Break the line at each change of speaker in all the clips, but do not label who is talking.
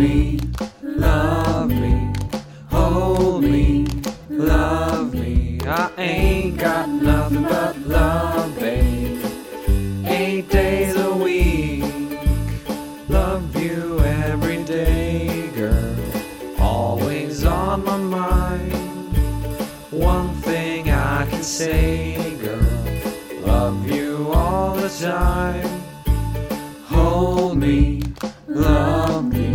me, love me, hold me, love me. I ain't got nothing but love, babe. Eight days a week, love you every day, girl. Always on my mind. One thing I can say, girl, love you all the time. Hold me, love me.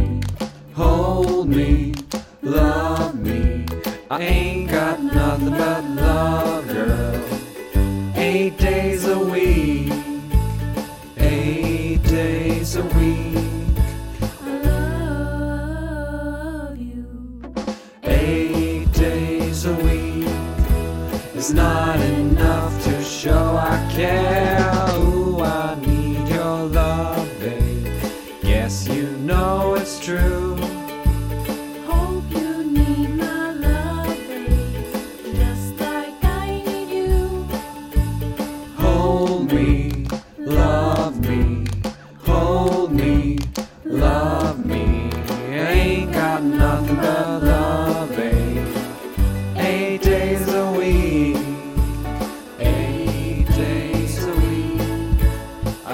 Got nothing but love, girl. Eight days a week, eight days a week. I love you. Eight days a week is not enough to show I care.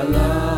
I love.